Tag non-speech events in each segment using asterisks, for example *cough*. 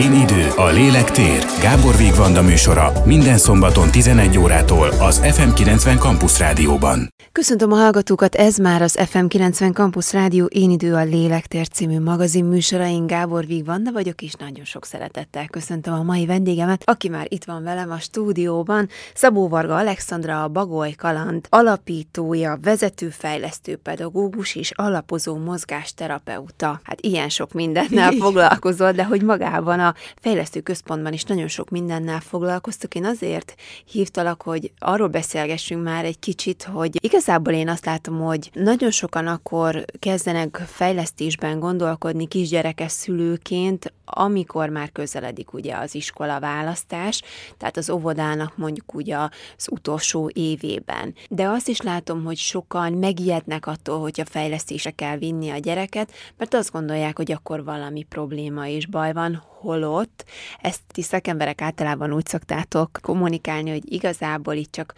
Én idő, a lélek tér. Gábor Vigvanda műsora minden szombaton 11 órától az FM90 Campus Rádióban. Köszöntöm a hallgatókat, ez már az FM90 Campus Rádió Én idő a lélektér című magazin műsora. Én Gábor Vigvanda vagyok, és nagyon sok szeretettel köszöntöm a mai vendégemet, aki már itt van velem a stúdióban. Szabó Varga Alexandra, a Bagoly Kaland alapítója, vezetőfejlesztő pedagógus és alapozó mozgásterapeuta. Hát ilyen sok mindennel *laughs* foglalkozol, de hogy magában a fejlesztő központban is nagyon sok mindennel foglalkoztok. Én azért hívtalak, hogy arról beszélgessünk már egy kicsit, hogy igazából én azt látom, hogy nagyon sokan akkor kezdenek fejlesztésben gondolkodni kisgyerekes szülőként, amikor már közeledik ugye az iskola választás, tehát az óvodának mondjuk ugye az utolsó évében. De azt is látom, hogy sokan megijednek attól, hogyha fejlesztése kell vinni a gyereket, mert azt gondolják, hogy akkor valami probléma és baj van, holott ezt ti szakemberek általában úgy szoktátok kommunikálni, hogy igazából itt csak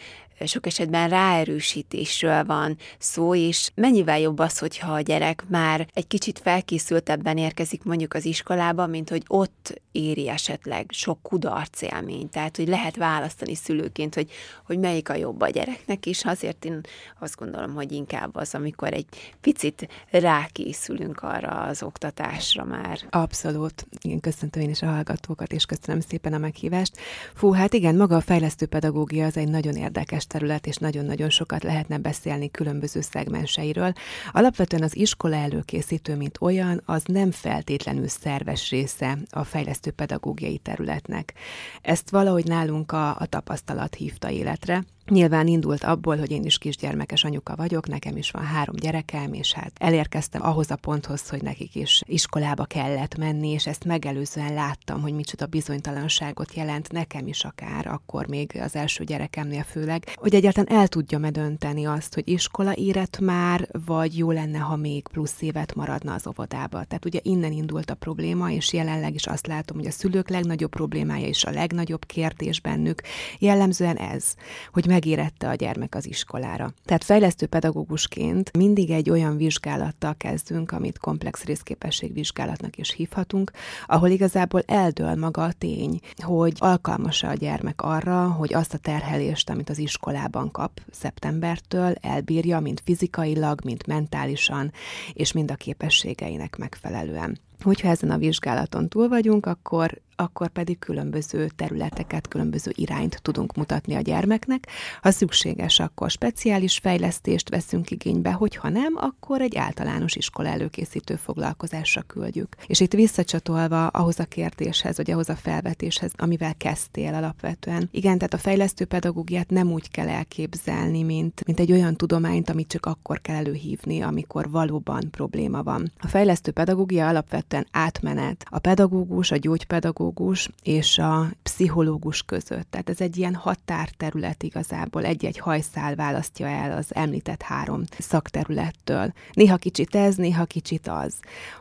sok esetben ráerősítésről van szó, és mennyivel jobb az, hogyha a gyerek már egy kicsit felkészültebben érkezik mondjuk az iskolába, mint hogy ott éri esetleg sok kudarc élmény. Tehát, hogy lehet választani szülőként, hogy, hogy melyik a jobb a gyereknek, és azért én azt gondolom, hogy inkább az, amikor egy picit rákészülünk arra az oktatásra már. Abszolút. Igen, köszöntöm én is a hallgatókat, és köszönöm szépen a meghívást. Fú, hát igen, maga a fejlesztő pedagógia az egy nagyon érdekes terület, és nagyon-nagyon sokat lehetne beszélni különböző szegmenseiről. Alapvetően az iskola előkészítő, mint olyan, az nem feltétlenül szerves része a fejlesztő pedagógiai területnek. Ezt valahogy nálunk a, a tapasztalat hívta életre, Nyilván indult abból, hogy én is kisgyermekes anyuka vagyok, nekem is van három gyerekem, és hát elérkeztem ahhoz a ponthoz, hogy nekik is iskolába kellett menni, és ezt megelőzően láttam, hogy micsoda bizonytalanságot jelent nekem is akár, akkor még az első gyerekemnél főleg, hogy egyáltalán el tudja-e dönteni azt, hogy iskola érett már, vagy jó lenne, ha még plusz évet maradna az óvodába. Tehát ugye innen indult a probléma, és jelenleg is azt látom, hogy a szülők legnagyobb problémája és a legnagyobb kérdés bennük jellemzően ez, hogy megérette a gyermek az iskolára. Tehát fejlesztő pedagógusként mindig egy olyan vizsgálattal kezdünk, amit komplex részképesség vizsgálatnak is hívhatunk, ahol igazából eldől maga a tény, hogy alkalmas a gyermek arra, hogy azt a terhelést, amit az iskolában kap szeptembertől, elbírja, mind fizikailag, mind mentálisan, és mind a képességeinek megfelelően. Hogyha ezen a vizsgálaton túl vagyunk, akkor akkor pedig különböző területeket, különböző irányt tudunk mutatni a gyermeknek. Ha szükséges, akkor speciális fejlesztést veszünk igénybe, hogyha nem, akkor egy általános iskola előkészítő foglalkozásra küldjük. És itt visszacsatolva ahhoz a kérdéshez, vagy ahhoz a felvetéshez, amivel kezdtél alapvetően. Igen, tehát a fejlesztő pedagógiát nem úgy kell elképzelni, mint, mint egy olyan tudományt, amit csak akkor kell előhívni, amikor valóban probléma van. A fejlesztő pedagógia alapvetően átmenet. A pedagógus, a gyógypedagógus, pedagógus és a pszichológus között. Tehát ez egy ilyen határterület igazából, egy-egy hajszál választja el az említett három szakterülettől. Néha kicsit ez, néha kicsit az.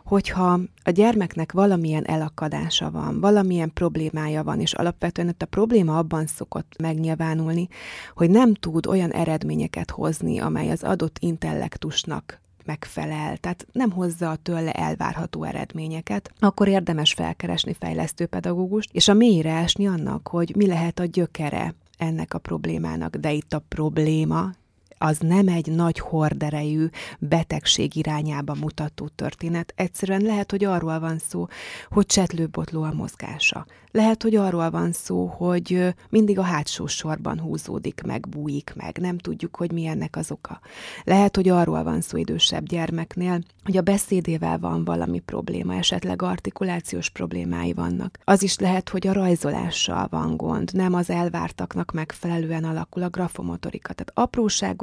Hogyha a gyermeknek valamilyen elakadása van, valamilyen problémája van, és alapvetően ott a probléma abban szokott megnyilvánulni, hogy nem tud olyan eredményeket hozni, amely az adott intellektusnak megfelel, tehát nem hozza a tőle elvárható eredményeket, akkor érdemes felkeresni fejlesztő pedagógust, és a mélyre esni annak, hogy mi lehet a gyökere ennek a problémának. De itt a probléma az nem egy nagy horderejű betegség irányába mutató történet. Egyszerűen lehet, hogy arról van szó, hogy csetlőbotló a mozgása. Lehet, hogy arról van szó, hogy mindig a hátsó sorban húzódik meg, bújik meg, nem tudjuk, hogy mi ennek az oka. Lehet, hogy arról van szó idősebb gyermeknél, hogy a beszédével van valami probléma, esetleg artikulációs problémái vannak. Az is lehet, hogy a rajzolással van gond, nem az elvártaknak megfelelően alakul a grafomotorika. Tehát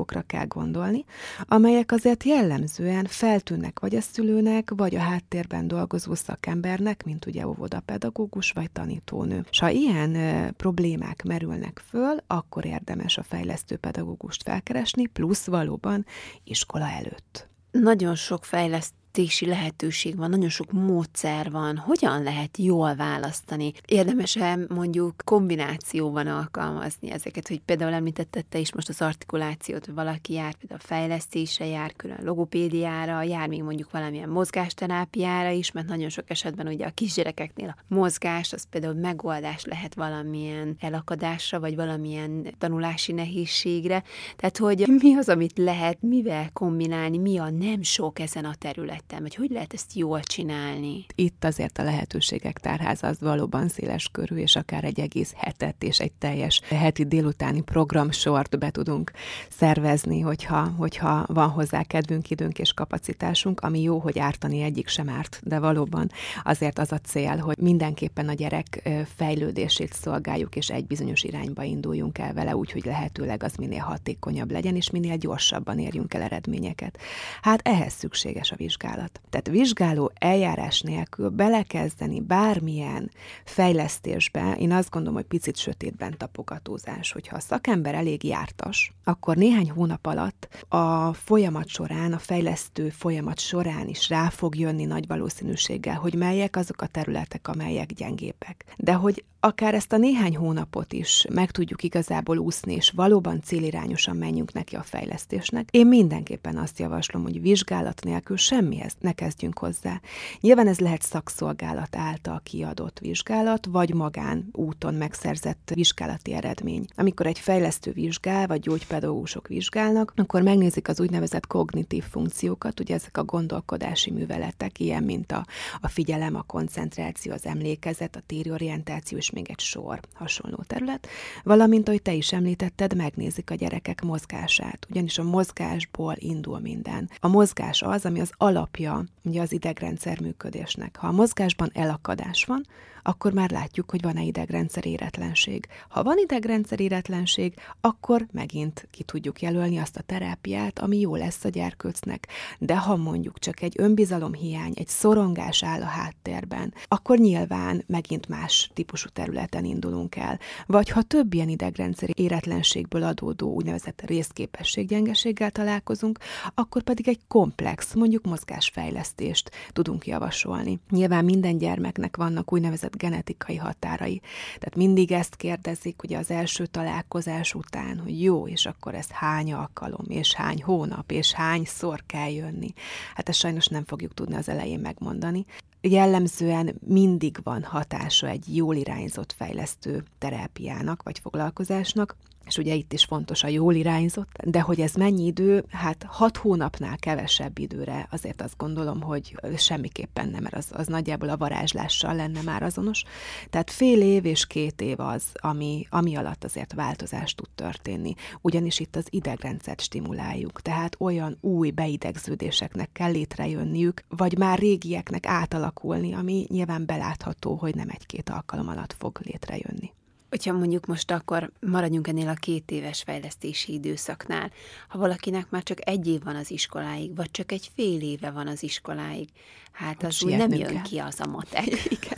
apróságokra kell gondolni, amelyek azért jellemzően feltűnnek vagy a szülőnek, vagy a háttérben dolgozó szakembernek, mint ugye óvodapedagógus vagy tanító tanítónő. És ha ilyen e, problémák merülnek föl, akkor érdemes a fejlesztő pedagógust felkeresni, plusz valóban iskola előtt. Nagyon sok fejlesztő fejlesztési lehetőség van, nagyon sok módszer van, hogyan lehet jól választani? Érdemes-e mondjuk kombinációban alkalmazni ezeket, hogy például említetted te is most az artikulációt, hogy valaki jár például a fejlesztésre, jár külön logopédiára, jár még mondjuk valamilyen mozgásterápiára is, mert nagyon sok esetben ugye a kisgyerekeknél a mozgás az például megoldás lehet valamilyen elakadásra, vagy valamilyen tanulási nehézségre. Tehát, hogy mi az, amit lehet, mivel kombinálni, mi a nem sok ezen a területen, vagy hogy lehet ezt jól csinálni? Itt azért a lehetőségek tárháza az valóban széles körű, és akár egy egész hetet és egy teljes heti délutáni programsort be tudunk szervezni, hogyha, hogyha van hozzá kedvünk, időnk és kapacitásunk, ami jó, hogy ártani egyik sem árt, de valóban azért az a cél, hogy mindenképpen a gyerek fejlődését szolgáljuk, és egy bizonyos irányba induljunk el vele, úgy, hogy lehetőleg az minél hatékonyabb legyen, és minél gyorsabban érjünk el eredményeket. Hát ehhez szükséges a vizsgálat. Tehát vizsgáló eljárás nélkül belekezdeni bármilyen fejlesztésbe, én azt gondolom, hogy picit sötétben tapogatózás. Hogyha a szakember elég jártas, akkor néhány hónap alatt a folyamat során, a fejlesztő folyamat során is rá fog jönni nagy valószínűséggel, hogy melyek azok a területek, amelyek gyengébbek. De hogy akár ezt a néhány hónapot is meg tudjuk igazából úszni, és valóban célirányosan menjünk neki a fejlesztésnek, én mindenképpen azt javaslom, hogy vizsgálat nélkül semmihez ne kezdjünk hozzá. Nyilván ez lehet szakszolgálat által kiadott vizsgálat, vagy magán úton megszerzett vizsgálati eredmény. Amikor egy fejlesztő vizsgál, vagy gyógypedagógusok vizsgálnak, akkor megnézik az úgynevezett kognitív funkciókat, ugye ezek a gondolkodási műveletek, ilyen, mint a, a figyelem, a koncentráció, az emlékezet, a tériorientáció és még egy sor hasonló terület, valamint, ahogy te is említetted, megnézik a gyerekek mozgását, ugyanis a mozgásból indul minden. A mozgás az, ami az alapja ugye az idegrendszer működésnek. Ha a mozgásban elakadás van, akkor már látjuk, hogy van-e idegrendszer éretlenség. Ha van idegrendszer éretlenség, akkor megint ki tudjuk jelölni azt a terápiát, ami jó lesz a gyerkőcnek. De ha mondjuk csak egy önbizalomhiány, egy szorongás áll a háttérben, akkor nyilván megint más típusú területen indulunk el. Vagy ha több ilyen idegrendszer éretlenségből adódó úgynevezett részképességgyengeséggel találkozunk, akkor pedig egy komplex, mondjuk mozgásfejlesztést tudunk javasolni. Nyilván minden gyermeknek vannak úgynevezett genetikai határai. Tehát mindig ezt kérdezik ugye az első találkozás után, hogy jó, és akkor ez hány alkalom, és hány hónap, és hányszor kell jönni. Hát ezt sajnos nem fogjuk tudni az elején megmondani jellemzően mindig van hatása egy jól irányzott fejlesztő terápiának vagy foglalkozásnak, és ugye itt is fontos a jól irányzott, de hogy ez mennyi idő, hát hat hónapnál kevesebb időre azért azt gondolom, hogy semmiképpen nem, mert az, az nagyjából a varázslással lenne már azonos. Tehát fél év és két év az, ami, ami alatt azért változás tud történni. Ugyanis itt az idegrendszert stimuláljuk, tehát olyan új beidegződéseknek kell létrejönniük, vagy már régieknek átalakulni, ami nyilván belátható, hogy nem egy-két alkalom alatt fog létrejönni. Hogyha mondjuk most akkor maradjunk ennél a két éves fejlesztési időszaknál, ha valakinek már csak egy év van az iskoláig, vagy csak egy fél éve van az iskoláig, hát az úgy nem jön kell. ki az a matek. *laughs* Igen,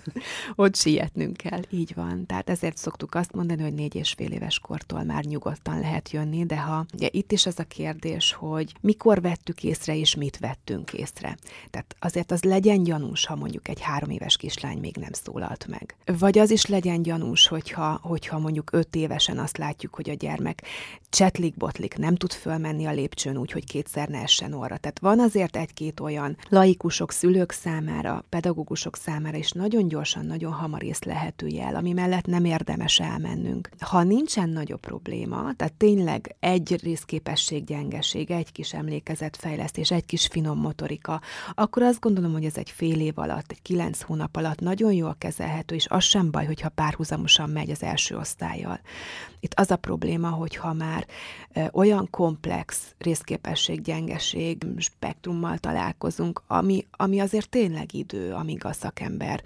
ott sietnünk kell, így van. Tehát ezért szoktuk azt mondani, hogy négy és fél éves kortól már nyugodtan lehet jönni, de ha ugye itt is az a kérdés, hogy mikor vettük észre, és mit vettünk észre. Tehát azért az legyen gyanús, ha mondjuk egy három éves kislány még nem szólalt meg. Vagy az is legyen gyanús, hogyha hogyha mondjuk öt évesen azt látjuk, hogy a gyermek csetlik-botlik, nem tud fölmenni a lépcsőn úgy, hogy kétszer ne essen orra. Tehát van azért egy-két olyan laikusok, szülők számára, pedagógusok számára is nagyon gyorsan, nagyon hamar észlehető jel, ami mellett nem érdemes elmennünk. Ha nincsen nagyobb probléma, tehát tényleg egy részképesség gyengeség, egy kis emlékezetfejlesztés, egy kis finom motorika, akkor azt gondolom, hogy ez egy fél év alatt, egy kilenc hónap alatt nagyon jól kezelhető, és az sem baj, hogyha párhuzamosan megy az első osztályjal. Itt az a probléma, hogyha már olyan komplex részképesség, gyengeség spektrummal találkozunk, ami, ami azért tényleg idő, amíg a szakember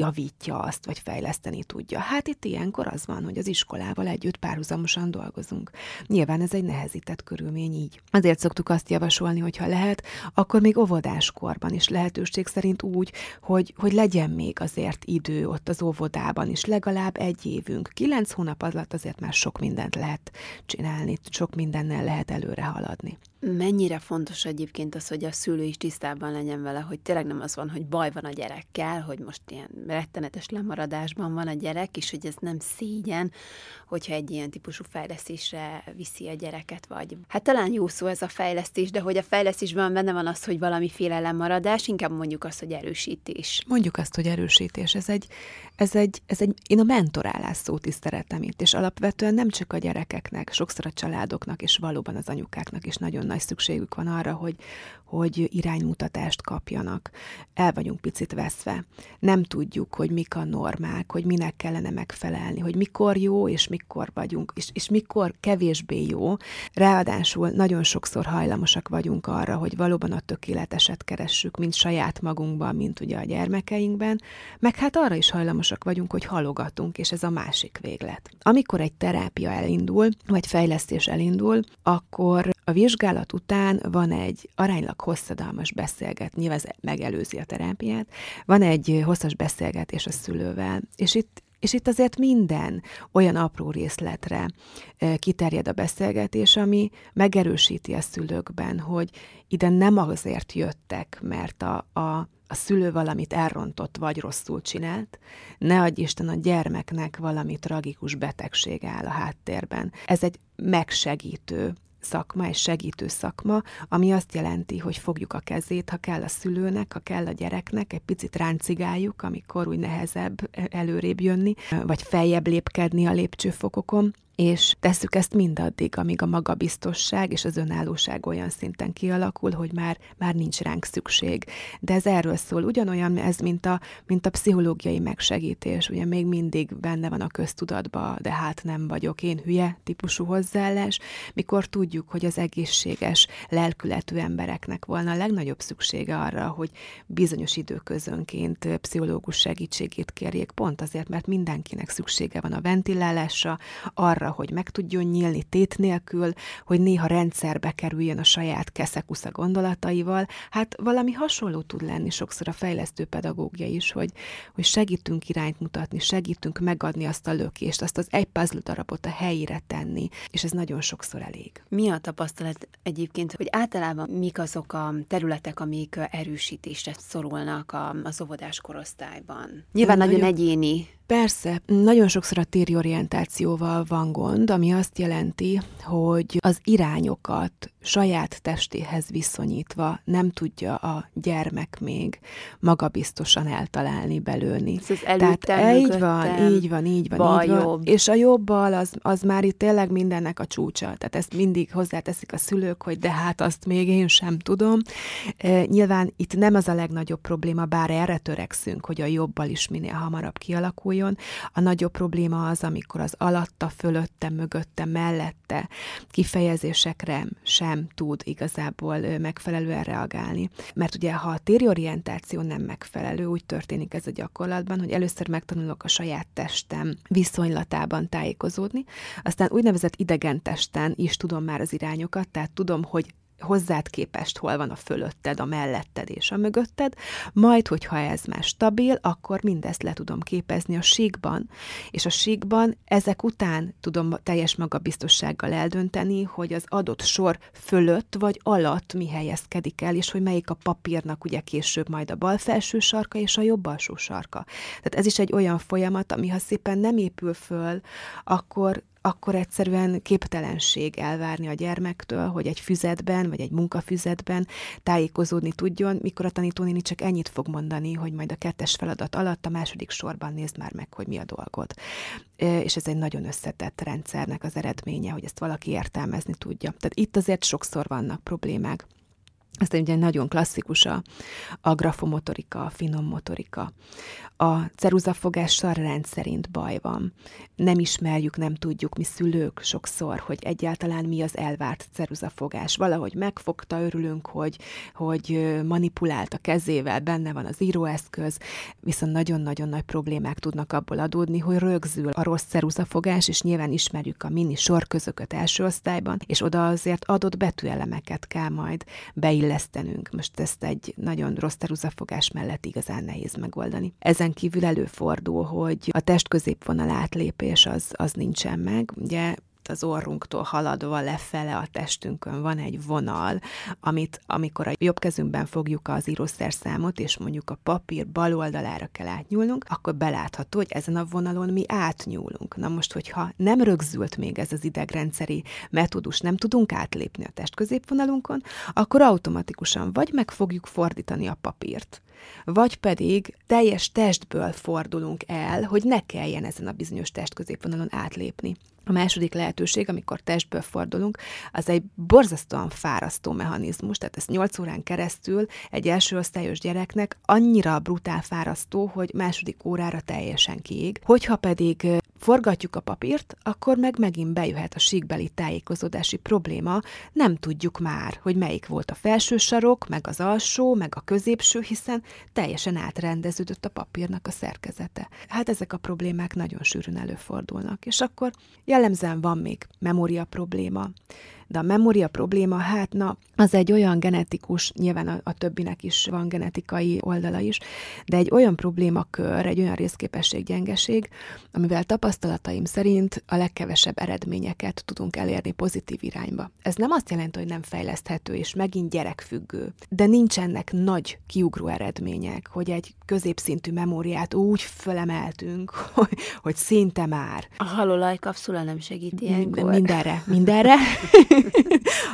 javítja azt, vagy fejleszteni tudja. Hát itt ilyenkor az van, hogy az iskolával együtt párhuzamosan dolgozunk. Nyilván ez egy nehezített körülmény így. Azért szoktuk azt javasolni, hogy ha lehet, akkor még óvodáskorban is lehetőség szerint úgy, hogy, hogy legyen még azért idő ott az óvodában is, legalább egy évünk. Kilenc hónap alatt azért már sok mindent lehet csinálni, sok mindennel lehet előre haladni. Mennyire fontos egyébként az, hogy a szülő is tisztában legyen vele, hogy tényleg nem az van, hogy baj van a gyerekkel, hogy most ilyen rettenetes lemaradásban van a gyerek, és hogy ez nem szégyen, hogyha egy ilyen típusú fejlesztésre viszi a gyereket, vagy hát talán jó szó ez a fejlesztés, de hogy a fejlesztésben benne van az, hogy valamiféle lemaradás, inkább mondjuk azt, hogy erősítés. Mondjuk azt, hogy erősítés. Ez egy, ez egy, ez egy én a mentorálás szót is szeretem itt, és alapvetően nem csak a gyerekeknek, sokszor a családoknak, és valóban az anyukáknak is nagyon nagy szükségük van arra, hogy, hogy iránymutatást kapjanak. El vagyunk picit veszve. Nem tudjuk, hogy mik a normák, hogy minek kellene megfelelni, hogy mikor jó, és mikor vagyunk, és, és mikor kevésbé jó. Ráadásul nagyon sokszor hajlamosak vagyunk arra, hogy valóban a tökéleteset keressük, mint saját magunkban, mint ugye a gyermekeinkben, meg hát arra is hajlamosak vagyunk, hogy halogatunk, és ez a másik véglet. Amikor egy terápia elindul, vagy fejlesztés elindul, akkor a vizsgálat után van egy aránylag hosszadalmas beszélget, nyilván ez megelőzi a terápiát, van egy hosszas beszélgetés a szülővel, és itt és itt azért minden olyan apró részletre kiterjed a beszélgetés, ami megerősíti a szülőkben, hogy ide nem azért jöttek, mert a, a a szülő valamit elrontott vagy rosszul csinált, ne adj Isten a gyermeknek valami tragikus betegség áll a háttérben. Ez egy megsegítő szakma, egy segítő szakma, ami azt jelenti, hogy fogjuk a kezét, ha kell a szülőnek, ha kell a gyereknek, egy picit ráncigáljuk, amikor úgy nehezebb előrébb jönni, vagy feljebb lépkedni a lépcsőfokokon, és tesszük ezt mindaddig, amíg a magabiztosság és az önállóság olyan szinten kialakul, hogy már, már nincs ránk szükség. De ez erről szól. Ugyanolyan ez, mint a, mint a pszichológiai megsegítés. Ugye még mindig benne van a köztudatba, de hát nem vagyok én hülye típusú hozzáállás, mikor tudjuk, hogy az egészséges, lelkületű embereknek volna a legnagyobb szüksége arra, hogy bizonyos időközönként pszichológus segítségét kérjék, pont azért, mert mindenkinek szüksége van a ventilálásra, arra, hogy meg tudjon nyílni tét nélkül, hogy néha rendszerbe kerüljön a saját keszekusza gondolataival. Hát valami hasonló tud lenni sokszor a fejlesztő pedagógia is, hogy, hogy segítünk irányt mutatni, segítünk megadni azt a lökést, azt az egy puzzle darabot a helyére tenni, és ez nagyon sokszor elég. Mi a tapasztalat egyébként, hogy általában mik azok a területek, amik erősítésre szorulnak az óvodás korosztályban? Nyilván nagyon, nagyon egyéni Persze, nagyon sokszor a tériorientációval van gond, ami azt jelenti, hogy az irányokat saját testéhez viszonyítva nem tudja a gyermek még magabiztosan eltalálni, belőni. Ez Tehát így van, így van, így van, így van. Jobb. És a jobbal az, az már itt tényleg mindennek a csúcsa. Tehát ezt mindig hozzáteszik a szülők, hogy de hát azt még én sem tudom. E, nyilván itt nem az a legnagyobb probléma, bár erre törekszünk, hogy a jobbal is minél hamarabb kialakuljon. A nagyobb probléma az, amikor az alatta, fölötte, mögötte, mellette kifejezésekre sem tud igazából megfelelően reagálni. Mert ugye, ha a tériorientáció nem megfelelő, úgy történik ez a gyakorlatban, hogy először megtanulok a saját testem viszonylatában tájékozódni, aztán úgynevezett idegen testen is tudom már az irányokat, tehát tudom, hogy hozzád képest hol van a fölötted, a melletted és a mögötted, majd, hogyha ez már stabil, akkor mindezt le tudom képezni a síkban, és a síkban ezek után tudom teljes magabiztossággal eldönteni, hogy az adott sor fölött vagy alatt mi helyezkedik el, és hogy melyik a papírnak ugye később majd a bal felső sarka és a jobb alsó sarka. Tehát ez is egy olyan folyamat, ami ha szépen nem épül föl, akkor akkor egyszerűen képtelenség elvárni a gyermektől, hogy egy füzetben, vagy egy munkafüzetben tájékozódni tudjon, mikor a tanítónéni csak ennyit fog mondani, hogy majd a kettes feladat alatt a második sorban nézd már meg, hogy mi a dolgod. És ez egy nagyon összetett rendszernek az eredménye, hogy ezt valaki értelmezni tudja. Tehát itt azért sokszor vannak problémák. Aztán ugye nagyon klasszikus a, a grafomotorika, a finom motorika. A ceruzafogással rendszerint baj van. Nem ismerjük, nem tudjuk mi szülők sokszor, hogy egyáltalán mi az elvárt ceruzafogás. Valahogy megfogta, örülünk, hogy, hogy manipulált a kezével, benne van az íróeszköz, viszont nagyon-nagyon nagy problémák tudnak abból adódni, hogy rögzül a rossz ceruzafogás, és nyilván ismerjük a mini sorközöket első osztályban, és oda azért adott betűelemeket kell majd beilleszteni illesztenünk. Most ezt egy nagyon rossz teruzafogás mellett igazán nehéz megoldani. Ezen kívül előfordul, hogy a test középvonal átlépés az, az nincsen meg. Ugye az orrunktól haladva lefele a testünkön van egy vonal, amit amikor a jobb kezünkben fogjuk az írószerszámot, és mondjuk a papír bal oldalára kell átnyúlnunk, akkor belátható, hogy ezen a vonalon mi átnyúlunk. Na most, hogyha nem rögzült még ez az idegrendszeri metódus, nem tudunk átlépni a test középvonalunkon, akkor automatikusan vagy meg fogjuk fordítani a papírt, vagy pedig teljes testből fordulunk el, hogy ne kelljen ezen a bizonyos testközépvonalon átlépni. A második lehetőség, amikor testből fordulunk, az egy borzasztóan fárasztó mechanizmus, tehát ez 8 órán keresztül egy első osztályos gyereknek annyira brutál fárasztó, hogy második órára teljesen kiég. Hogyha pedig forgatjuk a papírt, akkor meg megint bejöhet a síkbeli tájékozódási probléma, nem tudjuk már, hogy melyik volt a felső sarok, meg az alsó, meg a középső, hiszen teljesen átrendeződött a papírnak a szerkezete. Hát ezek a problémák nagyon sűrűn előfordulnak, és akkor jellemzően van még memória probléma, de a memória probléma, hát na, az egy olyan genetikus, nyilván a, a többinek is van genetikai oldala is, de egy olyan problémakör, egy olyan részképesség-gyengeség, amivel tapasztalataim szerint a legkevesebb eredményeket tudunk elérni pozitív irányba. Ez nem azt jelenti, hogy nem fejleszthető és megint gyerekfüggő, de nincsenek nagy kiugró eredmények, hogy egy középszintű memóriát úgy fölemeltünk, *laughs* hogy, hogy szinte már. A halolajkapszula nem segít ilyenkor. Mindenre, mindenre. *laughs*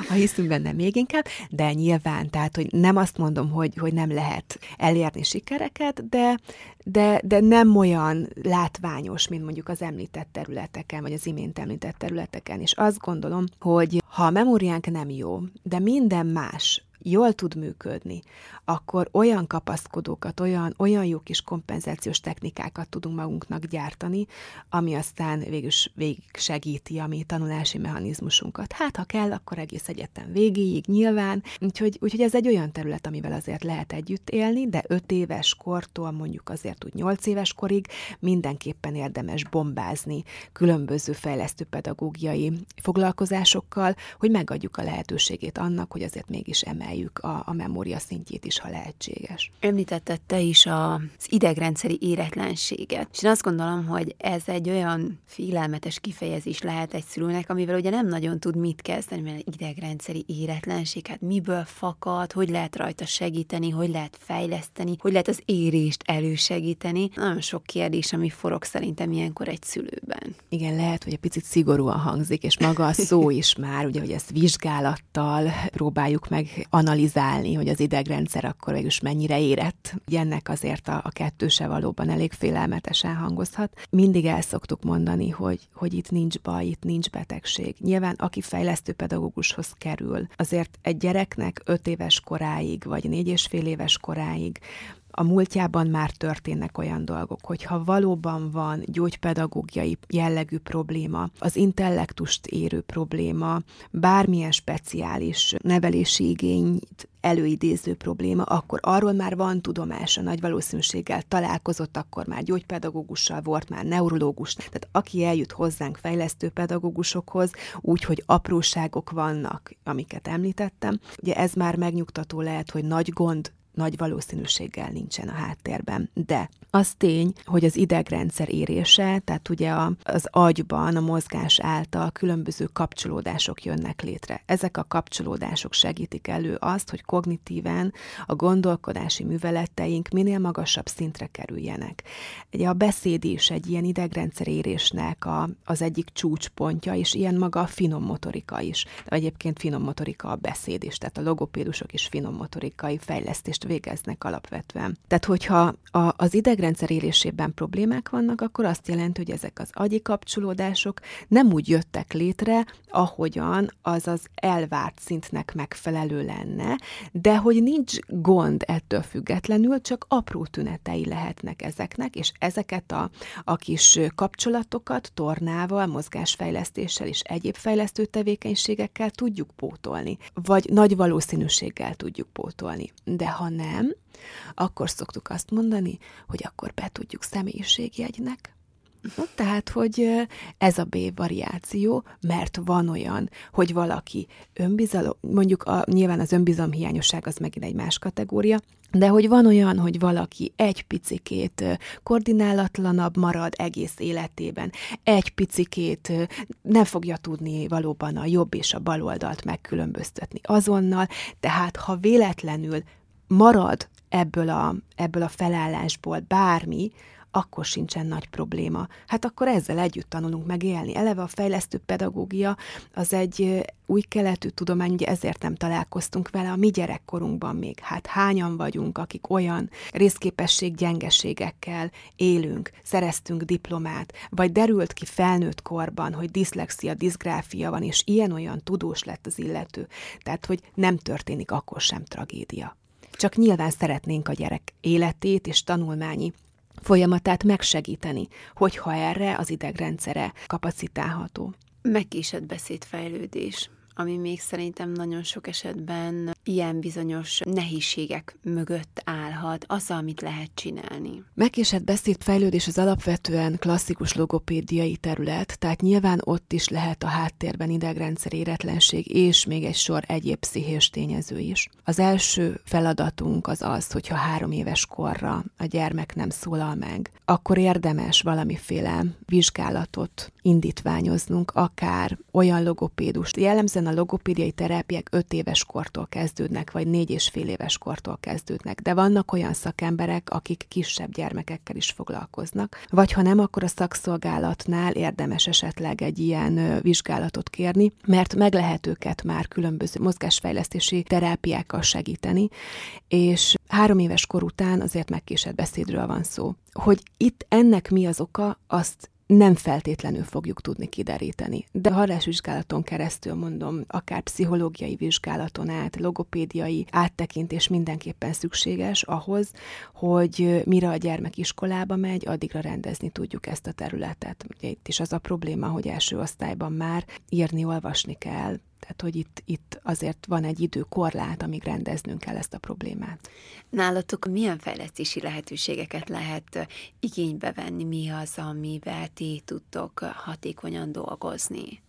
ha hiszünk benne még inkább, de nyilván, tehát, hogy nem azt mondom, hogy, hogy nem lehet elérni sikereket, de, de, de nem olyan látványos, mint mondjuk az említett területeken, vagy az imént említett területeken. És azt gondolom, hogy ha a memóriánk nem jó, de minden más jól tud működni, akkor olyan kapaszkodókat, olyan, olyan jó kis kompenzációs technikákat tudunk magunknak gyártani, ami aztán végül végig segíti a mi tanulási mechanizmusunkat. Hát, ha kell, akkor egész egyetem végéig nyilván. Úgyhogy, úgyhogy ez egy olyan terület, amivel azért lehet együtt élni, de öt éves kortól mondjuk azért úgy nyolc éves korig mindenképpen érdemes bombázni különböző fejlesztő pedagógiai foglalkozásokkal, hogy megadjuk a lehetőségét annak, hogy azért mégis emeljük a, a memória szintjét is ha lehetséges. Említetted te is az idegrendszeri éretlenséget, és én azt gondolom, hogy ez egy olyan félelmetes kifejezés lehet egy szülőnek, amivel ugye nem nagyon tud mit kezdeni, mert idegrendszeri éretlenség, hát miből fakad, hogy lehet rajta segíteni, hogy lehet fejleszteni, hogy lehet az érést elősegíteni. Nagyon sok kérdés, ami forog szerintem ilyenkor egy szülőben. Igen, lehet, hogy egy picit szigorúan hangzik, és maga a szó *laughs* is már, ugye, hogy ezt vizsgálattal próbáljuk meg analizálni, hogy az idegrendszer akkor végülis mennyire érett. Ennek azért a, a kettőse valóban elég félelmetesen hangozhat. Mindig el szoktuk mondani, hogy, hogy itt nincs baj, itt nincs betegség. Nyilván, aki fejlesztő pedagógushoz kerül, azért egy gyereknek öt éves koráig, vagy négy és fél éves koráig a múltjában már történnek olyan dolgok, hogyha valóban van gyógypedagógiai jellegű probléma, az intellektust érő probléma, bármilyen speciális nevelési igényt előidéző probléma, akkor arról már van tudomása, nagy valószínűséggel találkozott, akkor már gyógypedagógussal volt, már neurológus. Tehát aki eljut hozzánk fejlesztő pedagógusokhoz, úgy, hogy apróságok vannak, amiket említettem, ugye ez már megnyugtató lehet, hogy nagy gond nagy valószínűséggel nincsen a háttérben. De az tény, hogy az idegrendszer érése, tehát ugye a, az agyban a mozgás által különböző kapcsolódások jönnek létre. Ezek a kapcsolódások segítik elő azt, hogy kognitíven a gondolkodási műveleteink minél magasabb szintre kerüljenek. Ugye a beszéd is egy ilyen idegrendszer érésnek a, az egyik csúcspontja, és ilyen maga a finom motorika is. De egyébként finom motorika a beszéd is, tehát a logopédusok is finom motorikai fejlesztést végeznek alapvetően. Tehát, hogyha a, az idegrendszer élésében problémák vannak, akkor azt jelenti, hogy ezek az agyi kapcsolódások nem úgy jöttek létre, ahogyan az az elvárt szintnek megfelelő lenne, de hogy nincs gond ettől függetlenül, csak apró tünetei lehetnek ezeknek, és ezeket a, a kis kapcsolatokat tornával, mozgásfejlesztéssel és egyéb fejlesztő tevékenységekkel tudjuk pótolni, vagy nagy valószínűséggel tudjuk pótolni. De ha nem, akkor szoktuk azt mondani, hogy akkor be tudjuk személyiségjegynek, Tehát, hogy ez a B variáció, mert van olyan, hogy valaki önbizalom, mondjuk a, nyilván az hiányosság az megint egy más kategória, de hogy van olyan, hogy valaki egy picikét koordinálatlanabb marad egész életében, egy picikét nem fogja tudni valóban a jobb és a bal oldalt megkülönböztetni azonnal, tehát ha véletlenül marad ebből a, ebből a felállásból bármi, akkor sincsen nagy probléma. Hát akkor ezzel együtt tanulunk meg. Eleve a fejlesztő pedagógia az egy új keletű tudomány, ugye ezért nem találkoztunk vele a mi gyerekkorunkban még. Hát hányan vagyunk, akik olyan részképesség gyengeségekkel élünk, szereztünk diplomát, vagy derült ki felnőtt korban, hogy diszlexia, diszgráfia van, és ilyen-olyan tudós lett az illető. Tehát, hogy nem történik akkor sem tragédia. Csak nyilván szeretnénk a gyerek életét és tanulmányi folyamatát megsegíteni, hogyha erre az idegrendszere kapacitálható. Megkésett beszédfejlődés ami még szerintem nagyon sok esetben ilyen bizonyos nehézségek mögött állhat, az, amit lehet csinálni. Megkésett beszédfejlődés az alapvetően klasszikus logopédiai terület, tehát nyilván ott is lehet a háttérben idegrendszer éretlenség és még egy sor egyéb pszichés tényező is. Az első feladatunk az az, hogyha három éves korra a gyermek nem szólal meg, akkor érdemes valamiféle vizsgálatot indítványoznunk, akár olyan logopédust. Jellemzően a logopédiai terápiák 5 éves kortól kezdődnek, vagy 4 és fél éves kortól kezdődnek, de vannak olyan szakemberek, akik kisebb gyermekekkel is foglalkoznak, vagy ha nem, akkor a szakszolgálatnál érdemes esetleg egy ilyen vizsgálatot kérni, mert meg lehet őket már különböző mozgásfejlesztési terápiákkal segíteni, és három éves kor után azért megkésett beszédről van szó. Hogy itt ennek mi az oka, azt nem feltétlenül fogjuk tudni kideríteni. De hallásvizsgálaton keresztül mondom, akár pszichológiai vizsgálaton át, logopédiai áttekintés mindenképpen szükséges ahhoz, hogy mire a gyermek iskolába megy, addigra rendezni tudjuk ezt a területet. Ugye itt is az a probléma, hogy első osztályban már írni, olvasni kell, tehát, hogy itt, itt azért van egy időkorlát, amíg rendeznünk kell ezt a problémát. Nálatok milyen fejlesztési lehetőségeket lehet igénybe venni? Mi az, amivel ti tudtok hatékonyan dolgozni?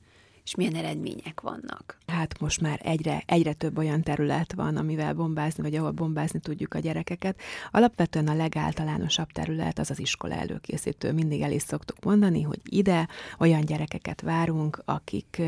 és milyen eredmények vannak? Hát most már egyre, egyre több olyan terület van, amivel bombázni, vagy ahol bombázni tudjuk a gyerekeket. Alapvetően a legáltalánosabb terület az az iskola előkészítő. Mindig el is szoktuk mondani, hogy ide olyan gyerekeket várunk, akik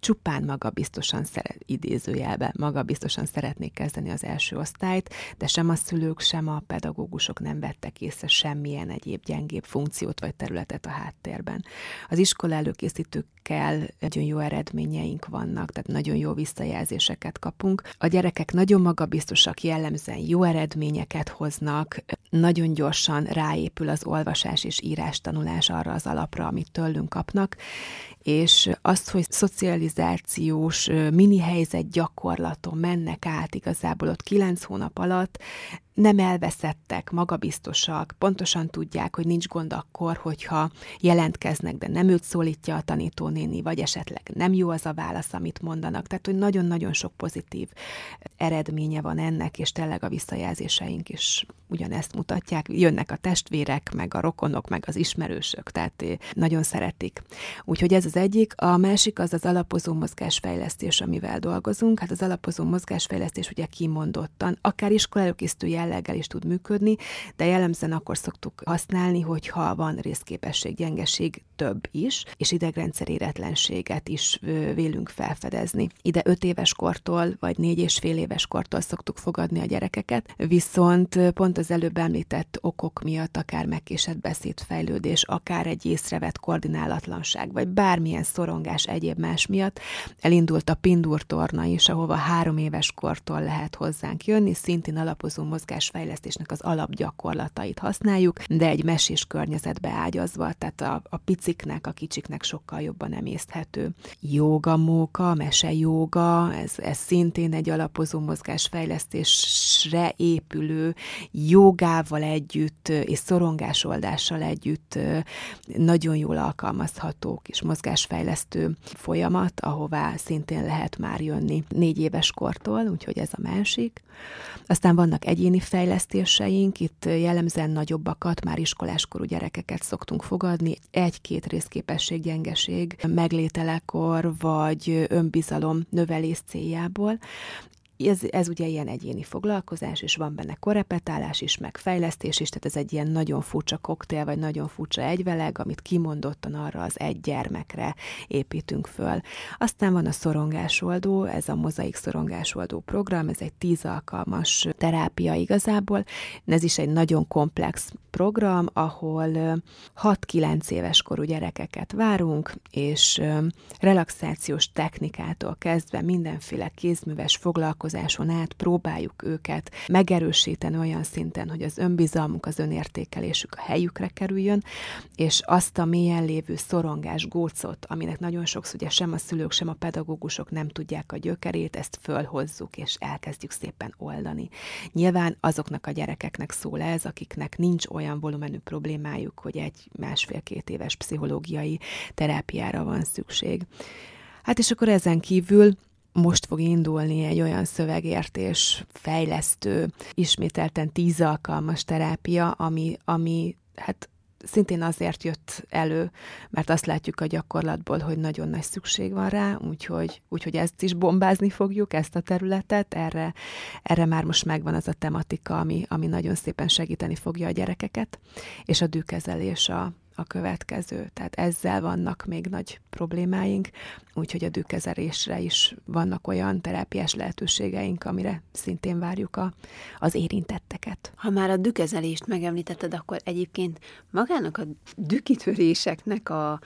csupán magabiztosan szeret, idézőjelben magabiztosan szeretnék kezdeni az első osztályt, de sem a szülők, sem a pedagógusok nem vettek észre semmilyen egyéb gyengébb funkciót vagy területet a háttérben. Az iskola előkészítőkkel nagyon jó eredményeink vannak, tehát nagyon jó visszajelzéseket kapunk. A gyerekek nagyon magabiztosak, jellemzően jó eredményeket hoznak, nagyon gyorsan ráépül az olvasás és írás tanulás arra az alapra, amit tőlünk kapnak, és azt, hogy szocializációs mini helyzet gyakorlaton mennek át igazából ott kilenc hónap alatt, nem elveszettek, magabiztosak, pontosan tudják, hogy nincs gond akkor, hogyha jelentkeznek, de nem őt szólítja a tanítónéni, vagy esetleg nem jó az a válasz, amit mondanak. Tehát, hogy nagyon-nagyon sok pozitív eredménye van ennek, és tényleg a visszajelzéseink is ugyanezt mutatják. Jönnek a testvérek, meg a rokonok, meg az ismerősök, tehát eh, nagyon szeretik. Úgyhogy ez az egyik. A másik az az alapozó mozgásfejlesztés, amivel dolgozunk. Hát az alapozó mozgásfejlesztés ugye kimondottan, akár iskolalőkészítő jelleggel is tud működni, de jellemzően akkor szoktuk használni, hogyha van részképesség, gyengeség több is, és idegrendszer éretlenséget is vélünk felfedezni. Ide 5 éves kortól, vagy 4 és fél éves kortól szoktuk fogadni a gyerekeket, viszont pont az előbb említett okok miatt akár megkésett beszédfejlődés, akár egy észrevett koordinálatlanság, vagy bármilyen szorongás egyéb más miatt elindult a Pindur torna is, ahova három éves kortól lehet hozzánk jönni, szintén alapozó mozgásfejlesztésnek az alapgyakorlatait használjuk, de egy mesés környezetbe ágyazva, tehát a, a piciknek, a kicsiknek sokkal jobban emészthető. Jóga móka, mese jóga, ez, ez szintén egy alapozó mozgásfejlesztésre épülő jogával együtt és szorongásoldással együtt nagyon jól alkalmazható kis mozgásfejlesztő folyamat, ahová szintén lehet már jönni négy éves kortól, úgyhogy ez a másik. Aztán vannak egyéni egyéni fejlesztéseink, itt jellemzően nagyobbakat, már iskoláskorú gyerekeket szoktunk fogadni, egy-két részképességgyengeség meglételekor, vagy önbizalom növelés céljából, ez, ez ugye ilyen egyéni foglalkozás, és van benne korepetálás is, meg fejlesztés is, tehát ez egy ilyen nagyon furcsa koktél, vagy nagyon furcsa egyveleg, amit kimondottan arra az egy gyermekre építünk föl. Aztán van a szorongásoldó, ez a mozaik szorongásoldó program, ez egy tíz alkalmas terápia igazából, ez is egy nagyon komplex program, ahol 6-9 éves korú gyerekeket várunk, és relaxációs technikától kezdve mindenféle kézműves foglalkozáson át próbáljuk őket megerősíteni olyan szinten, hogy az önbizalmuk, az önértékelésük a helyükre kerüljön, és azt a mélyen lévő szorongás, gócot, aminek nagyon sokszor ugye sem a szülők, sem a pedagógusok nem tudják a gyökerét, ezt fölhozzuk, és elkezdjük szépen oldani. Nyilván azoknak a gyerekeknek szól ez, akiknek nincs olyan volumenű problémájuk, hogy egy másfél-két éves pszichológiai terápiára van szükség. Hát és akkor ezen kívül most fog indulni egy olyan szövegértés fejlesztő, ismételten tíz alkalmas terápia, ami, ami hát szintén azért jött elő, mert azt látjuk a gyakorlatból, hogy nagyon nagy szükség van rá, úgyhogy, úgyhogy ezt is bombázni fogjuk, ezt a területet, erre, erre már most megvan az a tematika, ami, ami nagyon szépen segíteni fogja a gyerekeket, és a dűkezelés a, a következő. Tehát ezzel vannak még nagy problémáink, úgyhogy a dűkezelésre is vannak olyan terápiás lehetőségeink, amire szintén várjuk a, az érintetteket. Ha már a dükezelést megemlítetted, akkor egyébként magának a dükitöréseknek a,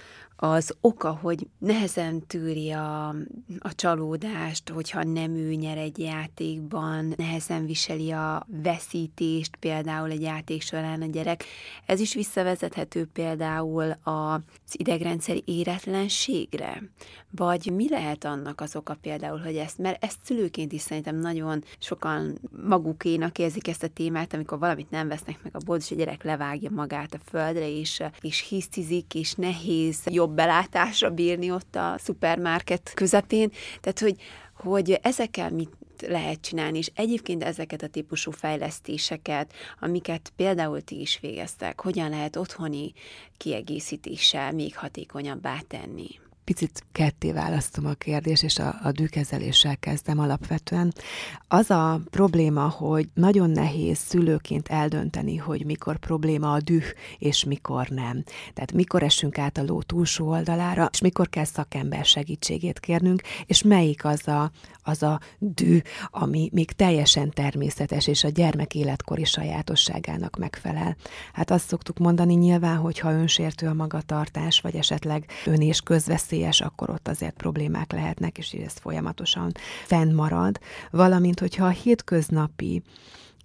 az oka, hogy nehezen tűri a, a csalódást, hogyha nem ő nyer egy játékban, nehezen viseli a veszítést például egy játék során a gyerek. Ez is visszavezethető például az idegrendszeri éretlenségre, vagy mi lehet annak az oka például, hogy ezt, mert ezt szülőként is szerintem nagyon sokan magukénak érzik ezt a témát, amikor valamit nem vesznek meg a bolt, és a gyerek levágja magát a földre, és, és hisztizik, és nehéz jobb belátásra bírni ott a szupermarket közepén. Tehát, hogy, hogy ezekkel mit lehet csinálni, és egyébként ezeket a típusú fejlesztéseket, amiket például ti is végeztek, hogyan lehet otthoni kiegészítéssel még hatékonyabbá tenni? Picit ketté választom a kérdést, és a, a dűkezeléssel kezdem alapvetően. Az a probléma, hogy nagyon nehéz szülőként eldönteni, hogy mikor probléma a düh, és mikor nem. Tehát mikor esünk át a ló túlsó oldalára, és mikor kell szakember segítségét kérnünk, és melyik az a, az a dű, ami még teljesen természetes, és a gyermek életkori sajátosságának megfelel. Hát azt szoktuk mondani nyilván, hogy ha önsértő a magatartás, vagy esetleg ön és közveszélyes, akkor ott azért problémák lehetnek, és ez folyamatosan fennmarad. Valamint, hogyha a hétköznapi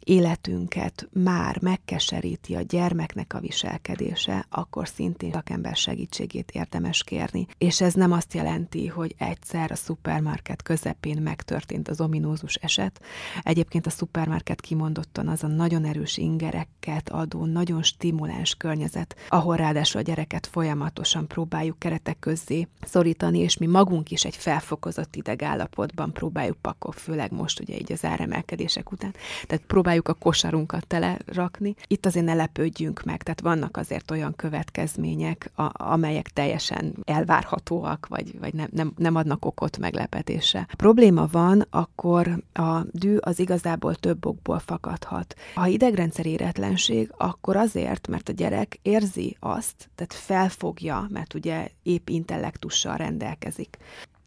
életünket már megkeseríti a gyermeknek a viselkedése, akkor szintén szakember segítségét érdemes kérni. És ez nem azt jelenti, hogy egyszer a szupermarket közepén megtörtént az ominózus eset. Egyébként a szupermarket kimondottan az a nagyon erős ingereket adó, nagyon stimuláns környezet, ahol ráadásul a gyereket folyamatosan próbáljuk keretek közzé szorítani, és mi magunk is egy felfokozott idegállapotban próbáljuk pakol, főleg most ugye így az áremelkedések után. Tehát próbáljuk próbáljuk a kosarunkat telerakni. Itt azért ne lepődjünk meg, tehát vannak azért olyan következmények, a, amelyek teljesen elvárhatóak, vagy, vagy nem, nem, nem adnak okot meglepetésre. Probléma van, akkor a dű az igazából több okból fakadhat. Ha idegrendszer éretlenség, akkor azért, mert a gyerek érzi azt, tehát felfogja, mert ugye épp intellektussal rendelkezik,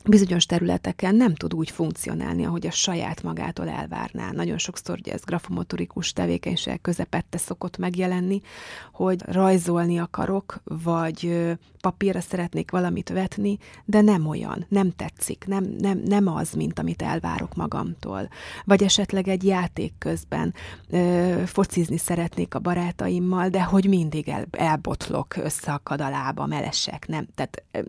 bizonyos területeken nem tud úgy funkcionálni, ahogy a saját magától elvárná. Nagyon sokszor ugye ez grafomotorikus tevékenység közepette szokott megjelenni, hogy rajzolni akarok, vagy papírra szeretnék valamit vetni, de nem olyan, nem tetszik, nem, nem, nem az, mint amit elvárok magamtól. Vagy esetleg egy játék közben ö, focizni szeretnék a barátaimmal, de hogy mindig el, elbotlok, összeakad a lábam, elesek, nem. Tehát ö,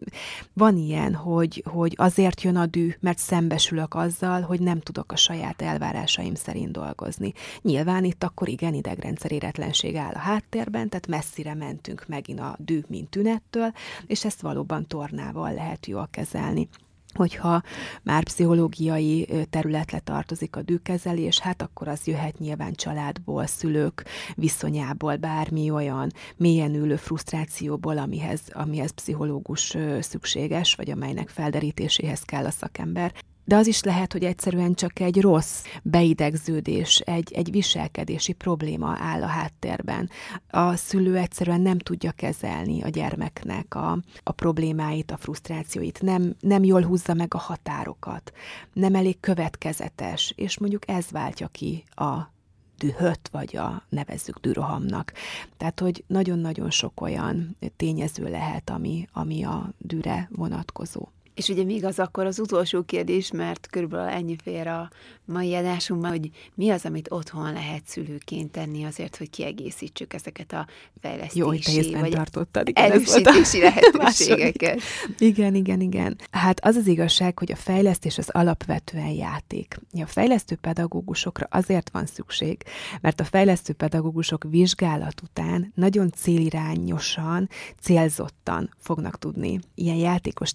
van ilyen, hogy, hogy azért jön a dű, mert szembesülök azzal, hogy nem tudok a saját elvárásaim szerint dolgozni. Nyilván itt akkor igen idegrendszer éretlenség áll a háttérben, tehát messzire mentünk megint a dű, mint tünettől, és ezt valóban tornával lehet jól kezelni. Hogyha már pszichológiai területre tartozik a dűkezelés, hát akkor az jöhet nyilván családból, szülők viszonyából, bármi olyan mélyen ülő frusztrációból, amihez, amihez pszichológus szükséges, vagy amelynek felderítéséhez kell a szakember de az is lehet, hogy egyszerűen csak egy rossz beidegződés, egy, egy viselkedési probléma áll a háttérben. A szülő egyszerűen nem tudja kezelni a gyermeknek a, a problémáit, a frusztrációit, nem, nem jól húzza meg a határokat, nem elég következetes, és mondjuk ez váltja ki a dühöt, vagy a nevezzük dürohamnak. Tehát, hogy nagyon-nagyon sok olyan tényező lehet, ami, ami a dűre vonatkozó. És ugye még az akkor az utolsó kérdés, mert körülbelül ennyi fér a mai adásunkban, hogy mi az, amit otthon lehet szülőként tenni azért, hogy kiegészítsük ezeket a fejlesztési, Jó, hogy te vagy tartottad, igen, erősítési *laughs* lehetőségeket. igen, igen, igen. Hát az az igazság, hogy a fejlesztés az alapvetően játék. A fejlesztő pedagógusokra azért van szükség, mert a fejlesztő pedagógusok vizsgálat után nagyon célirányosan, célzottan fognak tudni ilyen játékos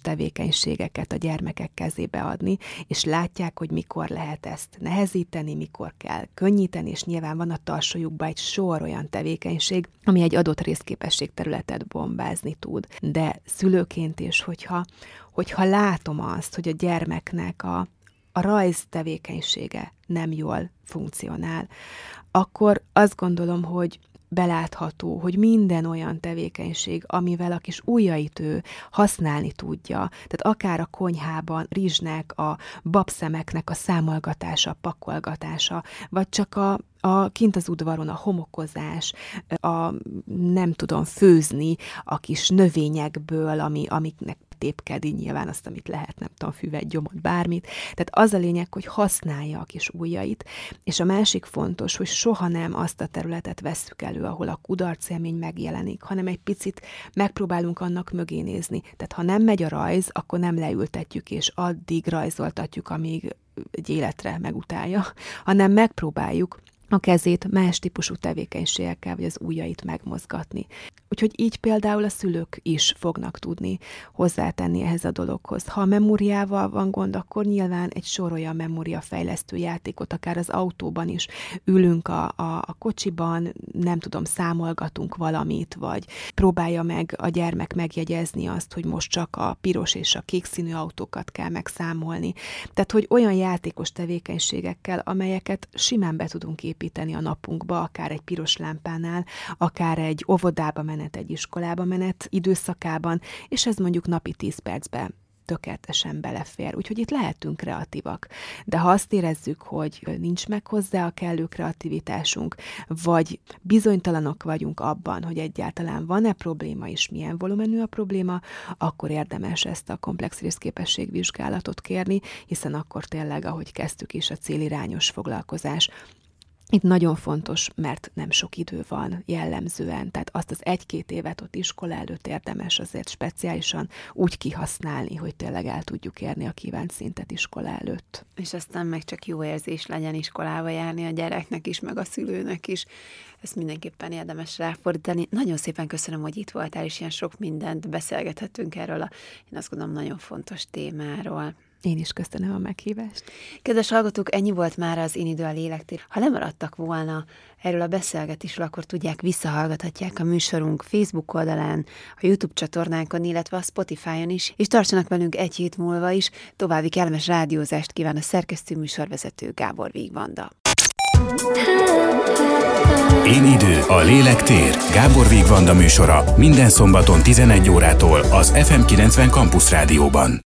tevékenységeket a gyermekek kezébe adni, és látják, hogy mikor lehet ezt nehezíteni, mikor kell könnyíteni, és nyilván van a tarsolyukban egy sor olyan tevékenység, ami egy adott részképesség területet bombázni tud. De szülőként is, hogyha, hogyha látom azt, hogy a gyermeknek a, a rajz tevékenysége nem jól funkcionál, akkor azt gondolom, hogy belátható, hogy minden olyan tevékenység, amivel a kis ujjait ő használni tudja, tehát akár a konyhában rizsnek, a babszemeknek a számolgatása, pakolgatása, vagy csak a, a kint az udvaron a homokozás, a nem tudom főzni a kis növényekből, ami, amiknek tépkedi nyilván azt, amit lehet, nem tudom, füvet, gyomot, bármit. Tehát az a lényeg, hogy használja a kis ujjait, és a másik fontos, hogy soha nem azt a területet vesszük elő, ahol a kudarcélmény megjelenik, hanem egy picit megpróbálunk annak mögé nézni. Tehát ha nem megy a rajz, akkor nem leültetjük, és addig rajzoltatjuk, amíg egy életre megutálja, hanem megpróbáljuk a kezét más típusú tevékenységekkel, vagy az ujjait megmozgatni. Úgyhogy így például a szülők is fognak tudni hozzátenni ehhez a dologhoz. Ha a memóriával van gond, akkor nyilván egy sor olyan memóriafejlesztő játékot, akár az autóban is ülünk a, a, a kocsiban, nem tudom, számolgatunk valamit, vagy próbálja meg a gyermek megjegyezni azt, hogy most csak a piros és a kék színű autókat kell megszámolni. Tehát, hogy olyan játékos tevékenységekkel, amelyeket simán be tudunk építeni a napunkba, akár egy piros lámpánál, akár egy óvodába menet, egy iskolába menet időszakában, és ez mondjuk napi 10 percbe tökéletesen belefér. Úgyhogy itt lehetünk kreatívak. De ha azt érezzük, hogy nincs meg hozzá a kellő kreativitásunk, vagy bizonytalanok vagyunk abban, hogy egyáltalán van-e probléma és milyen volumenű a probléma, akkor érdemes ezt a komplex részképességvizsgálatot kérni, hiszen akkor tényleg, ahogy kezdtük is, a célirányos foglalkozás itt nagyon fontos, mert nem sok idő van jellemzően, tehát azt az egy-két évet ott iskola előtt érdemes azért speciálisan úgy kihasználni, hogy tényleg el tudjuk érni a kívánt szintet iskola előtt. És aztán meg csak jó érzés legyen iskolába járni a gyereknek is, meg a szülőnek is. Ezt mindenképpen érdemes ráfordítani. Nagyon szépen köszönöm, hogy itt voltál, és ilyen sok mindent beszélgethetünk erről a, én azt gondolom, nagyon fontos témáról. Én is köszönöm a meghívást. Kedves hallgatók, ennyi volt már az Én idő a lélektér. Ha lemaradtak volna erről a beszélgetésről, akkor tudják, visszahallgathatják a műsorunk Facebook oldalán, a YouTube csatornánkon, illetve a Spotify-on is, és tartsanak velünk egy hét múlva is. További kellemes rádiózást kíván a szerkesztő műsorvezető Gábor Vígvanda. Én idő, a lélektér. Gábor Vígvanda műsora minden szombaton 11 órától az FM90 Campus Rádióban.